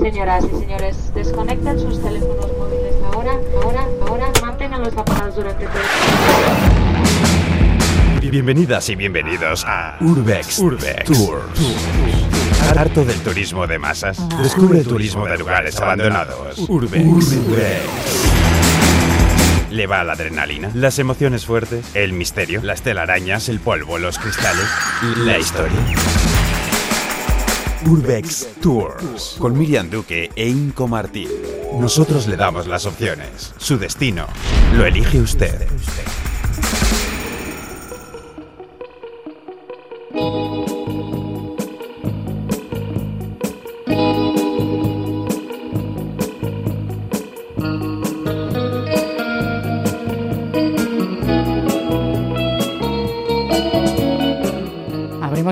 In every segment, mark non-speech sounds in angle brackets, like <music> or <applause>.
Señoras y señores, desconecten sus teléfonos móviles ahora, ahora, ahora, manténganlos apagados durante todo el Bienvenidas y bienvenidos a Urbex, Urbex Tours. ¿Harto del turismo de masas? Descubre el turismo de lugares abandonados. Urbex. ¿Le va la adrenalina? ¿Las emociones fuertes? ¿El misterio? ¿Las telarañas? ¿El polvo? ¿Los cristales? ¿La historia? Urbex Tours con Miriam Duque e Inco Martín. Nosotros le damos las opciones. Su destino lo elige usted.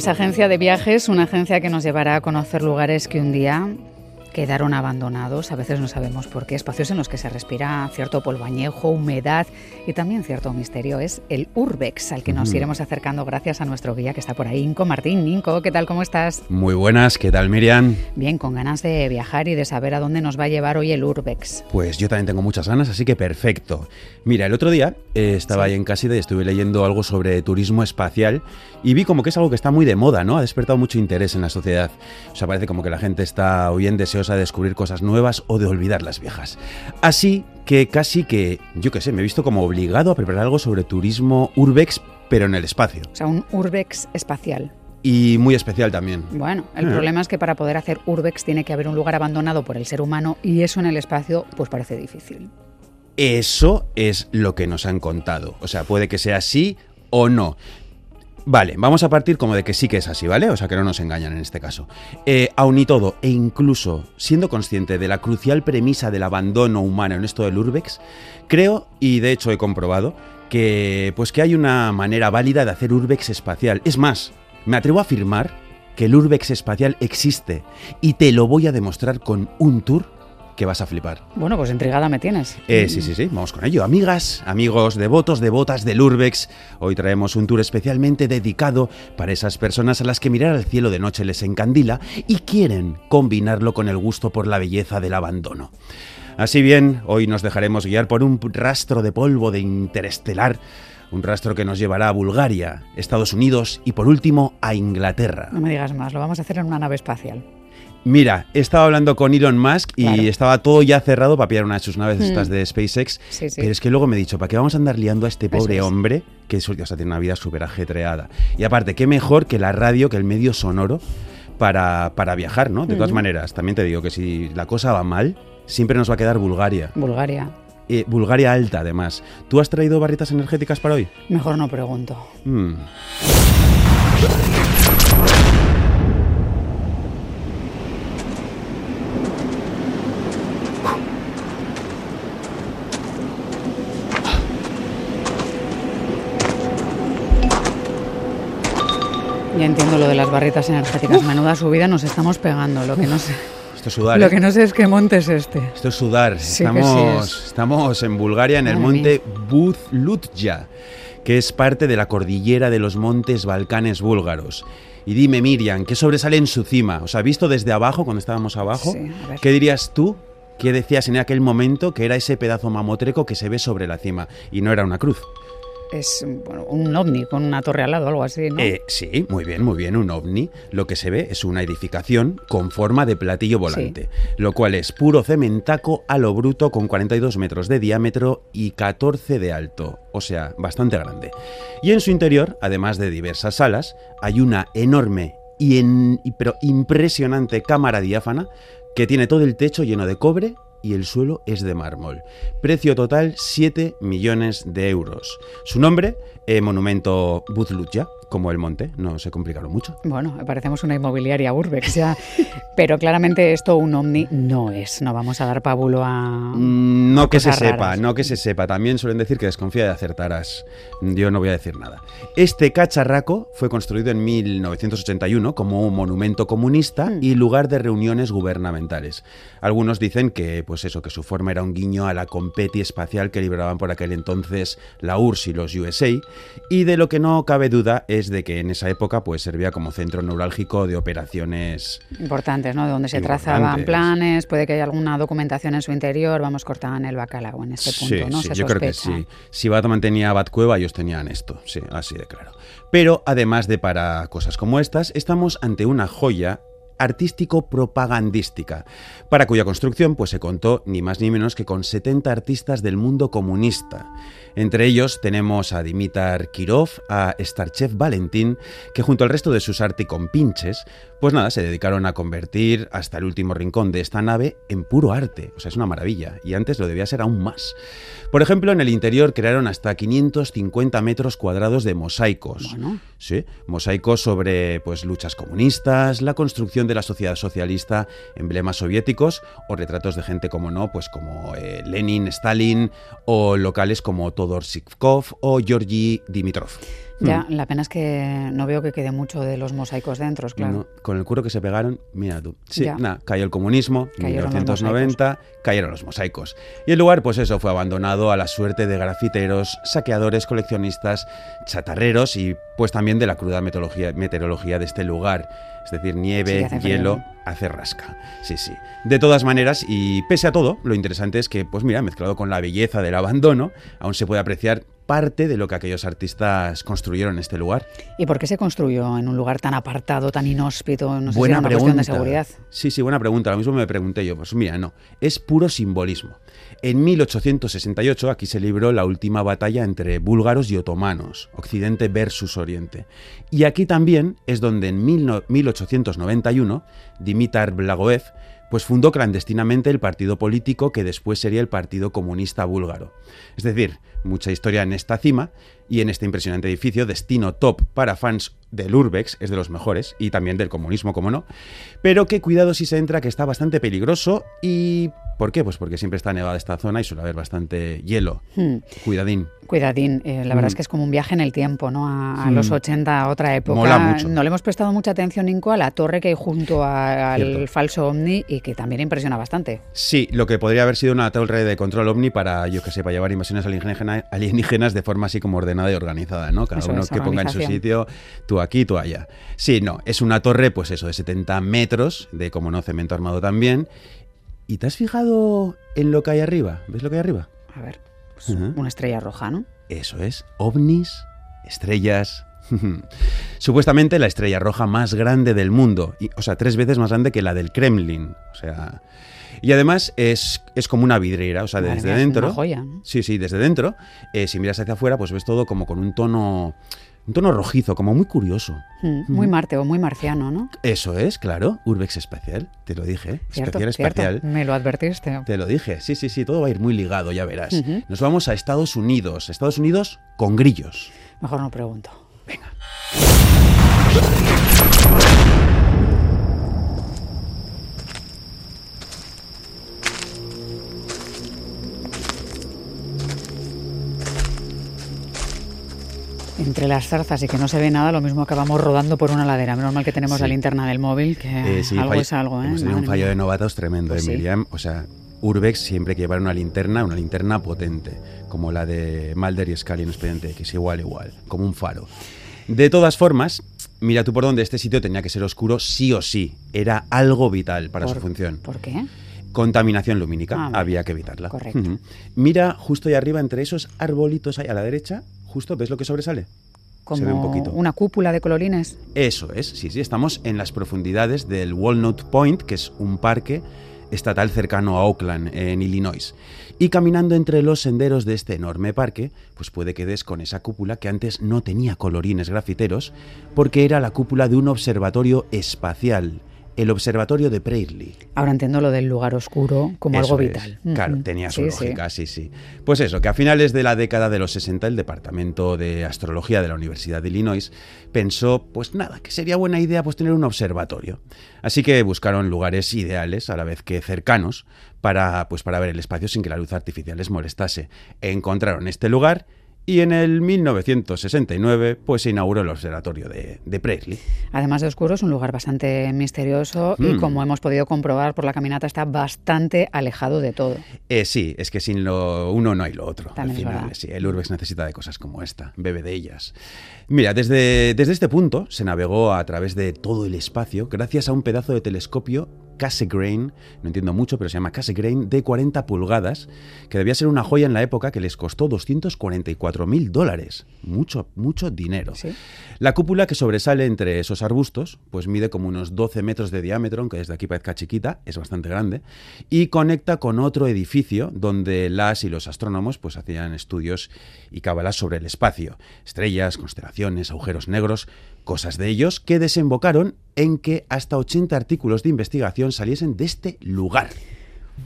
Abrimos agencia de viajes, una agencia que nos llevará a conocer lugares que un día quedaron abandonados, a veces no sabemos por qué, espacios en los que se respira cierto polvo añejo, humedad y también cierto misterio. Es el Urbex al que nos iremos acercando gracias a nuestro guía que está por ahí, Inco Martín. Inco, ¿qué tal? ¿Cómo estás? Muy buenas, ¿qué tal Miriam? Bien, con ganas de viajar y de saber a dónde nos va a llevar hoy el Urbex. Pues yo también tengo muchas ganas, así que perfecto. Mira, el otro día eh, estaba ahí en Casida y estuve leyendo algo sobre turismo espacial y vi como que es algo que está muy de moda, ¿no? Ha despertado mucho interés en la sociedad. O sea, parece como que la gente está hoy en deseosa de descubrir cosas nuevas o de olvidar las viejas. Así que casi que, yo qué sé, me he visto como obligado a preparar algo sobre turismo urbex, pero en el espacio. O sea, un Urbex espacial. Y muy especial también. Bueno, el Eh. problema es que para poder hacer Urbex tiene que haber un lugar abandonado por el ser humano y eso en el espacio pues parece difícil. Eso es lo que nos han contado. O sea, puede que sea así o no. Vale, vamos a partir como de que sí que es así, ¿vale? O sea, que no nos engañan en este caso. Eh, aun y todo, e incluso siendo consciente de la crucial premisa del abandono humano en esto del Urbex, creo, y de hecho he comprobado, que pues que hay una manera válida de hacer Urbex espacial. Es más, me atrevo a afirmar que el Urbex espacial existe y te lo voy a demostrar con un tour que vas a flipar. Bueno, pues intrigada me tienes. Eh, sí, sí, sí, vamos con ello. Amigas, amigos, devotos, devotas del Urbex, hoy traemos un tour especialmente dedicado para esas personas a las que mirar al cielo de noche les encandila y quieren combinarlo con el gusto por la belleza del abandono. Así bien, hoy nos dejaremos guiar por un rastro de polvo de interestelar, un rastro que nos llevará a Bulgaria, Estados Unidos y por último a Inglaterra. No me digas más, lo vamos a hacer en una nave espacial. Mira, estaba hablando con Elon Musk y Claro. estaba todo ya cerrado para pillar una de sus naves Mm. estas de SpaceX. Sí, sí. Pero es que luego me he dicho, ¿para qué vamos a andar liando a este pobre es. hombre que o sea, tiene una vida súper ajetreada? Y aparte, qué mejor que la radio, que el medio sonoro para, para viajar, ¿no? De todas Ujú. maneras, también te digo que si la cosa va mal, siempre nos va a quedar Bulgaria. Bulgaria. Eh, Bulgaria alta, además. ¿Tú has traído barritas energéticas para hoy? Mejor no pregunto. Mm. Ya entiendo lo de las barritas energéticas. Menuda subida nos estamos pegando. Lo que no sé, <laughs> Esto es sudar. lo ¿eh? que no sé es qué monte es este. Esto es sudar. Sí que estamos, sí es. estamos en Bulgaria, en el monte Buzlutya, que es parte de la cordillera de los montes Balcanes búlgaros. Y dime, Miriam, ¿qué sobresale en su cima? O sea, visto desde abajo, cuando estábamos abajo, Sí. ¿qué dirías tú? ¿Qué decías en aquel momento que era ese pedazo mamotreco que se ve sobre la cima? Y no era una cruz. Es bueno, un ovni con una torre al lado, algo así, ¿no? Eh, sí, muy bien, muy bien, un ovni. Lo que se ve es una edificación con forma de platillo volante, lo cual es puro cementaco a lo bruto con 42 metros de diámetro y 14 de alto, o sea, bastante grande. Y en su interior, además de diversas salas, hay una enorme y en- y- pero impresionante cámara diáfana que tiene todo el techo lleno de cobre y el suelo es de mármol. Precio total 7 millones de euros. Su nombre, eh, Monumento Buzlutya, como el monte, no se complicaron mucho. Bueno, parecemos una inmobiliaria urbex ya. <laughs> Pero claramente esto un ovni no es. No vamos a dar pábulo a... Mm, No que se sepa, raras. no que se sepa. También suelen decir que desconfía de acertarás. Yo no voy a decir nada. Este cacharraco fue construido en 1981 como un monumento comunista Mm. y lugar de reuniones gubernamentales. Algunos dicen que, pues eso, que su forma era un guiño a la competi espacial que libraban por aquel entonces la URSS y los USA. Y de lo que no cabe duda es es de que en esa época pues servía como centro neurálgico de operaciones importantes, ¿no? De donde se trazaban planes, puede que haya alguna documentación en su interior, vamos, cortaban el bacalao en este punto, ¿no? Sí, yo creo que sí. Si Batman tenía Batcueva, ellos tenían esto, sí, así de claro. Pero además de para cosas como estas, estamos ante una joya artístico-propagandística, para cuya construcción pues, se contó ni más ni menos que con 70 artistas del mundo comunista. Entre ellos tenemos a Dimitar Kirov, a Starchev Valentín, que junto al resto de sus articompinches, pues nada, se dedicaron a convertir hasta el último rincón de esta nave en puro arte. O sea, es una maravilla. Y antes lo debía ser aún más. Por ejemplo, en el interior crearon hasta 550 metros cuadrados de mosaicos. Sí, mosaicos sobre pues, luchas comunistas, la construcción de la sociedad socialista, emblemas soviéticos o retratos de gente como no, pues como eh, Lenin, Stalin o locales como Todor Sivkov o Georgi Dimitrov. Ya, mm. la pena es que no veo que quede mucho de los mosaicos dentro, claro. con el curo que se pegaron, mira tú. Sí, nada, cayó el comunismo, en 1990, cayeron los mosaicos. Y el lugar, pues eso, fue abandonado a la suerte de grafiteros, saqueadores, coleccionistas, chatarreros y pues también de la cruda meteorología, meteorología de este lugar. Es decir, nieve, hielo, hace rasca. Sí, sí. De todas maneras, y pese a todo, lo interesante es que, pues mira, mezclado con la belleza del abandono, aún se puede apreciar parte de lo que aquellos artistas construyeron en este lugar. ¿Y por qué se construyó en un lugar tan apartado, tan inhóspito? No sé buena si una cuestión de seguridad. Sí, sí, buena pregunta. Lo mismo me pregunté yo. Pues mira, no. Es puro simbolismo. En 1868 aquí se libró la última batalla entre búlgaros y otomanos, Occidente versus Oriente. Y aquí también es donde en 1891 Dimitar Blagoev pues fundó clandestinamente el partido político que después sería el Partido Comunista Búlgaro. Es decir, mucha historia en esta cima y en este impresionante edificio, destino top para fans del Urbex, es de los mejores, y también del comunismo, como no, pero que cuidado si se entra, que está bastante peligroso y ¿Por qué? Pues porque siempre está nevada esta zona y suele haber bastante hielo. Hmm. Cuidadín. Cuidadín. Eh, la verdad es hmm. que es como un viaje en el tiempo, ¿no? A, los 80, hmm. a otra época. No le hemos prestado mucha atención, Inco, a la torre que hay junto al falso Omni y que también impresiona bastante. Sí, lo que podría haber sido una torre de control Omni para, yo que sé, para llevar invasiones alienígenas de forma así como ordenada y organizada, ¿no? Cada uno que ponga en su sitio, tú aquí, tú allá. Sí, no, es una torre, pues eso, de 70 metros, de como no, cemento armado también ¿Y te has fijado en lo que hay arriba? ¿Ves lo que hay arriba? A ver, pues una estrella roja, ¿no? Eso es, ovnis, estrellas. <laughs> Supuestamente la estrella roja más grande del mundo, y, o sea, tres veces más grande que la del Kremlin. O sea, y además es, es como una vidriera, o sea, desde dentro. Una joya. Sí, sí, desde dentro. Eh, si miras hacia afuera, pues ves todo como con un tono un tono rojizo, como muy curioso. Hmm, muy Marte o muy marciano, ¿no? Eso es, claro. Urbex espacial, te lo dije. especial, espacial. Me lo advertiste. Te lo dije, sí, sí, sí, todo va a ir muy ligado, ya verás. Nos vamos a Estados Unidos, Estados Unidos con grillos. Mejor no pregunto. Venga. Entre las zarzas y que no se ve nada, lo mismo acabamos rodando por una ladera. Menos mal que tenemos la linterna del móvil, que eh, algo es algo. ¿eh? Hemos un fallo de novatos tremendo, pues Miriam. O sea, Urbex siempre que llevar una linterna, una linterna potente, como la de Mulder y Scully en Expediente X, igual, igual, como un faro. De todas formas, mira tú por dónde este sitio tenía que ser oscuro sí o sí. Era algo vital para su función. ¿Por qué? Contaminación lumínica, ah, había que evitarla. Correcto. Mira justo ahí arriba, entre esos arbolitos ahí a la derecha, justo, ¿ves lo que sobresale? Como un poquito. una cúpula de colorines. Eso es, sí, sí, estamos en las profundidades del Walnut Point, que es un parque estatal cercano a Oakland, en Illinois. Y caminando entre los senderos de este enorme parque, pues puede que des con esa cúpula que antes no tenía colorines grafiteros, porque era la cúpula de un observatorio espacial el observatorio de Preirly. Ahora entiendo lo del lugar oscuro como algo vital. Claro, tenía su lógica, sí. sí, Pues eso, que a finales de la década de los 60 el Departamento de Astrología de la Universidad de Illinois pensó, pues nada, que sería buena idea pues tener un observatorio. Así que buscaron lugares ideales, a la vez que cercanos, para, pues, para ver el espacio sin que la luz artificial les molestase. Encontraron este lugar y en el 1969 pues se inauguró el observatorio de, de Presley. Además de oscuro, es un lugar bastante misterioso y Hmm. como hemos podido comprobar por la caminata está bastante alejado de todo. Eh, sí, es que sin lo uno no hay lo otro. También Al es final, verdad. sí, el Urbex necesita de cosas como esta, bebe de ellas. Mira, desde, desde este punto se navegó a través de todo el espacio gracias a un pedazo de telescopio Cassegrain, no entiendo mucho, pero se llama Cassegrain, de 40 pulgadas, que debía ser una joya en la época que les costó 244 mil dólares. Mucho, mucho dinero. Sí. La cúpula que sobresale entre esos arbustos, pues mide como unos 12 metros de diámetro, aunque desde aquí parezca chiquita, es bastante grande, y conecta con otro edificio donde las y los astrónomos pues hacían estudios y cábalas sobre el espacio, estrellas, constelaciones, agujeros negros, cosas de ellos que desembocaron en que hasta 80 artículos de investigación saliesen de este lugar.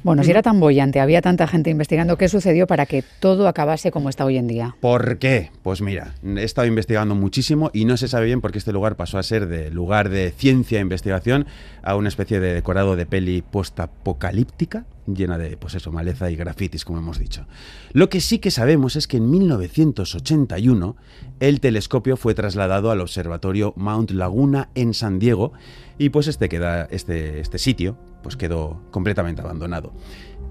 Bueno, si era tan bollante, había tanta gente investigando, ¿qué sucedió para que todo acabase como está hoy en día? ¿Por qué? Pues mira, he estado investigando muchísimo y no se sabe bien por qué este lugar pasó a ser de lugar de ciencia e investigación a una especie de decorado de peli postapocalíptica llena de, pues eso, maleza y grafitis, como hemos dicho. Lo que sí que sabemos es que en 1981 el telescopio fue trasladado al observatorio Mount Laguna en San Diego y pues este, queda, este, este sitio pues quedó completamente abandonado.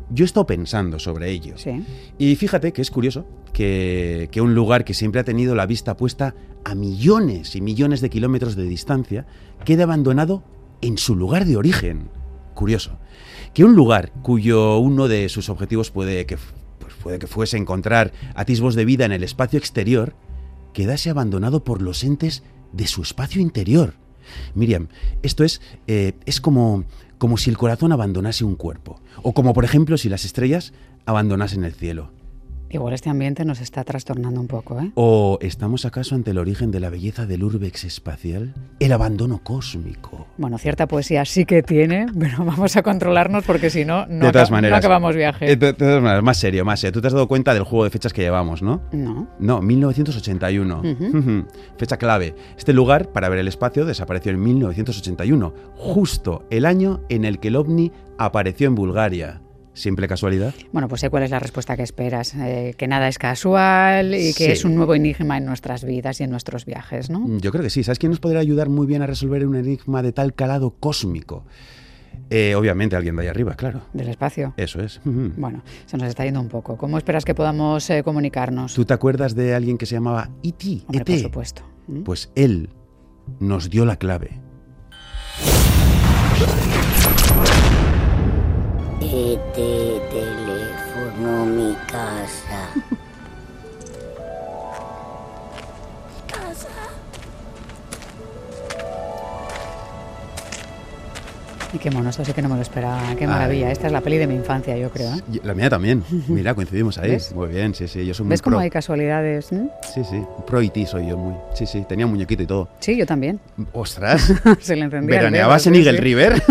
Yo he estado pensando sobre ello. Sí. Y fíjate que es curioso que, que un lugar que siempre ha tenido la vista puesta a millones y millones de kilómetros de distancia quede abandonado en su lugar de origen. Curioso. Que un lugar cuyo uno de sus objetivos puede que, pues puede que fuese encontrar atisbos de vida en el espacio exterior, quedase abandonado por los entes de su espacio interior. Miriam, esto es, eh, es como, como si el corazón abandonase un cuerpo, o como por ejemplo si las estrellas abandonasen el cielo. Igual este ambiente nos está trastornando un poco, ¿eh? ¿O estamos acaso ante el origen de la belleza del urbex espacial? El abandono cósmico. Bueno, cierta poesía sí que tiene, <laughs> pero vamos a controlarnos porque si no, no, de todas maneras. no acabamos viaje. Eh, De, de todas maneras, más serio, más serio. Tú te has dado cuenta del juego de fechas que llevamos, ¿no? No. No, 1981. Ujú. Ujú. Fecha clave. Este lugar para ver el espacio desapareció en 1981, justo el año en el que el ovni apareció en Bulgaria. ¿Simple casualidad? Bueno, pues sé cuál es la respuesta que esperas, eh, que nada es casual y que Sí. es un nuevo enigma en nuestras vidas y en nuestros viajes, ¿no? Yo creo que sí. ¿Sabes quién nos podría ayudar muy bien a resolver un enigma de tal calado cósmico? Eh, obviamente alguien de ahí arriba, claro. Del espacio. Eso es. Bueno, se nos está yendo un poco. ¿Cómo esperas que podamos eh, comunicarnos? ¿Tú te acuerdas de alguien que se llamaba E.T.? E.T.? por supuesto. ¿Mm? Pues él nos dio la clave. Este teléfono mi casa. <laughs> Y qué mono, esto sí que no me lo esperaba. Qué maravilla. Esta es la peli de mi infancia, yo creo. ¿eh? La mía también. <laughs> Mira, coincidimos ahí. ¿Ves? Muy bien, sí, sí. Yo soy muy ¿Ves cómo pro. hay casualidades? mm? Sí, sí. Pro IT soy yo muy. Sí, sí. Tenía un muñequito y todo. Sí, yo también. ¡Ostras! <laughs> Se le encendía el ¿Veraneabas en Eagle sí. River?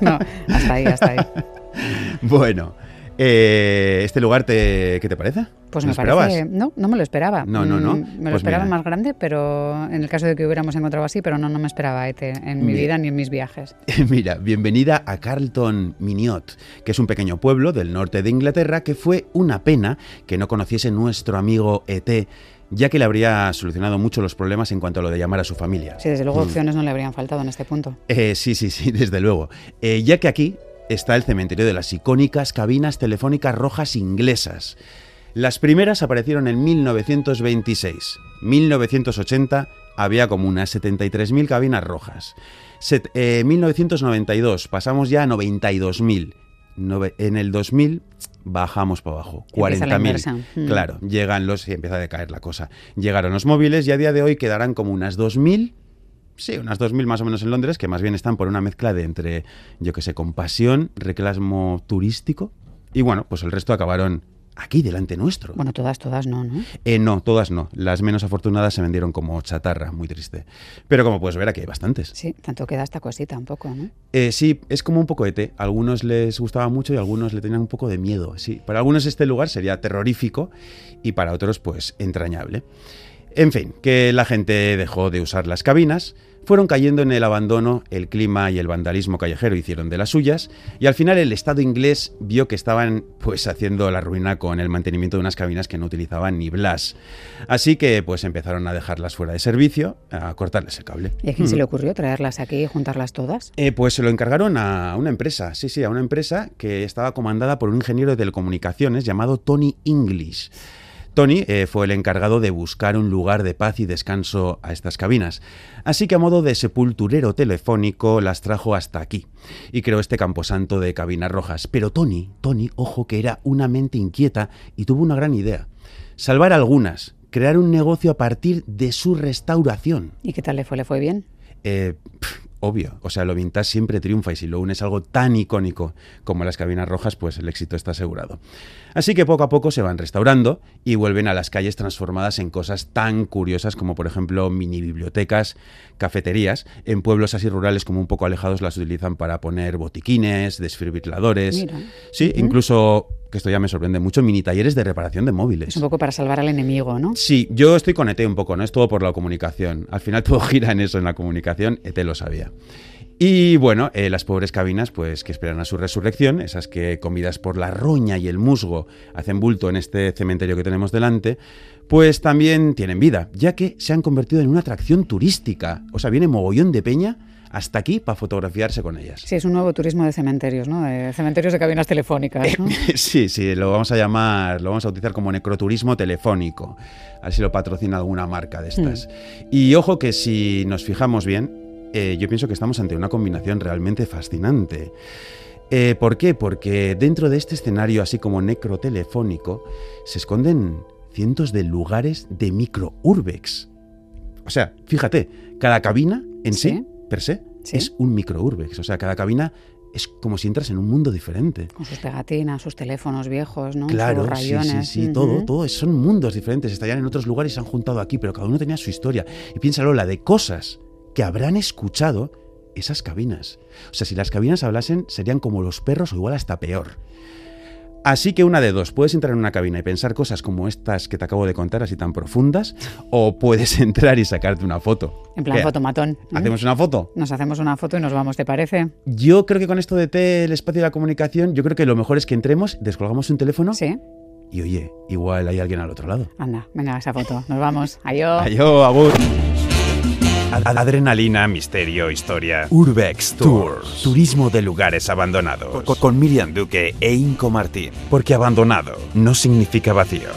no, hasta ahí, hasta ahí. <laughs> bueno. eh, ¿Este lugar te, qué te parece? Pues ¿Lo me esperabas? parece... No, no me lo esperaba. No, no, no. Mm, Me lo Pues esperaba mira. más grande, pero en el caso de que hubiéramos encontrado así, pero no, no me esperaba ETE en mi Mira. vida ni en mis viajes. <laughs> Mira, bienvenida a Carlton Miniot, que es un pequeño pueblo del norte de Inglaterra que fue una pena que no conociese nuestro amigo ET, ya que le habría solucionado mucho los problemas en cuanto a lo de llamar a su familia. Sí, desde luego Mm. opciones no le habrían faltado en este punto. Eh, sí, sí, sí, <laughs> desde luego. Eh, ya que aquí está el cementerio de las icónicas cabinas telefónicas rojas inglesas. Las primeras aparecieron en 1926. 1980 había como unas 73.000 cabinas rojas. Set- eh, 1992 pasamos ya a 92.000. Nove- en el 2000 bajamos para abajo, Empieza la inversa. 40.000. Mm. Claro, llegan los y empieza a decaer la cosa. Llegaron los móviles y a día de hoy quedarán como unas 2.000 Sí, unas 2.000 más o menos en Londres, que más bien están por una mezcla de entre, yo que sé, compasión, reclamo turístico. Y bueno, pues el resto acabaron aquí, delante nuestro. Bueno, todas, todas no, ¿no? Eh, no, todas no. Las menos afortunadas se vendieron como chatarra, muy triste. Pero como puedes ver, aquí hay bastantes. Sí, tanto queda esta cosita un poco, ¿no? Eh, sí, es como un poco ET. A algunos les gustaba mucho y algunos le tenían un poco de miedo. Sí, para algunos este lugar sería terrorífico y para otros, pues, entrañable. En fin, que la gente dejó de usar las cabinas, fueron cayendo en el abandono, el clima y el vandalismo callejero hicieron de las suyas, y al final el Estado inglés vio que estaban pues haciendo la ruina con el mantenimiento de unas cabinas que no utilizaban ni Blas. Así que pues empezaron a dejarlas fuera de servicio, a cortarles el cable. ¿Y a quién se le ocurrió traerlas aquí y juntarlas todas? Eh, pues se lo encargaron a una empresa, sí, sí, a una empresa que estaba comandada por un ingeniero de telecomunicaciones llamado Tony English. Tony eh, fue el encargado de buscar un lugar de paz y descanso a estas cabinas. Así que a modo de sepulturero telefónico las trajo hasta aquí y creó este camposanto de cabinas rojas. Pero Tony, Tony, ojo que era una mente inquieta y tuvo una gran idea. Salvar algunas, crear un negocio a partir de su restauración. ¿Y qué tal le fue? ¿Le fue bien? Eh, obvio. O sea, lo vintage siempre triunfa y si lo unes algo tan icónico como las cabinas rojas, pues el éxito está asegurado. Así que poco a poco se van restaurando y vuelven a las calles transformadas en cosas tan curiosas como por ejemplo mini bibliotecas, cafeterías. En pueblos así rurales como un poco alejados las utilizan para poner botiquines, desfibriladores. Sí, incluso que esto ya me sorprende mucho, mini talleres de reparación de móviles. Es un poco para salvar al enemigo, ¿no? Sí, yo estoy con ET un poco, no es todo por la comunicación. Al final <laughs> todo gira en eso, en la comunicación, ET lo sabía. Y bueno, eh, las pobres cabinas, pues que esperan a su resurrección, esas que comidas por la roña y el musgo hacen bulto en este cementerio que tenemos delante, pues también tienen vida, ya que se han convertido en una atracción turística. O sea, viene mogollón de peña hasta aquí para fotografiarse con ellas. Sí, es un nuevo turismo de cementerios, ¿no? De cementerios de cabinas telefónicas. ¿no? <laughs> sí, sí, lo vamos a llamar, lo vamos a utilizar como necroturismo telefónico. A ver si lo patrocina alguna marca de estas. Mm. Y ojo que si nos fijamos bien, eh, yo pienso que estamos ante una combinación realmente fascinante. Eh, ¿Por qué? Porque dentro de este escenario, así como necrotelefónico, se esconden cientos de lugares de microurbex. O sea, fíjate, cada cabina en sí, per se, es un microurbex. O sea, cada cabina es como si entras en un mundo diferente. Con sus pegatinas, sus teléfonos viejos, ¿no? Claro, sí, sí, sí, todo, todo. Son mundos diferentes. Estarían en otros lugares y se han juntado aquí, pero cada uno tenía su historia. Y piénsalo, la de cosas que habrán escuchado esas cabinas. O sea, si las cabinas hablasen, serían como los perros o igual hasta peor. Así que una de dos, puedes entrar en una cabina y pensar cosas como estas que te acabo de contar, así tan profundas, <laughs> o puedes entrar y sacarte una foto. En plan fotomatón. ¿eh? ¿Hacemos una foto? Nos hacemos una foto y nos vamos, ¿te parece? Yo creo que con esto de T, el espacio de la comunicación, yo creo que lo mejor es que entremos, descolgamos un teléfono. Sí. Y oye, igual hay alguien al otro lado. Anda, venga, esa foto. Nos vamos. Adiós. Adiós, agur. Adrenalina, misterio, historia. Urbex Tours. Turismo de lugares abandonados. Con, Miriam Duque e Inco Martín. Porque abandonado no significa vacío.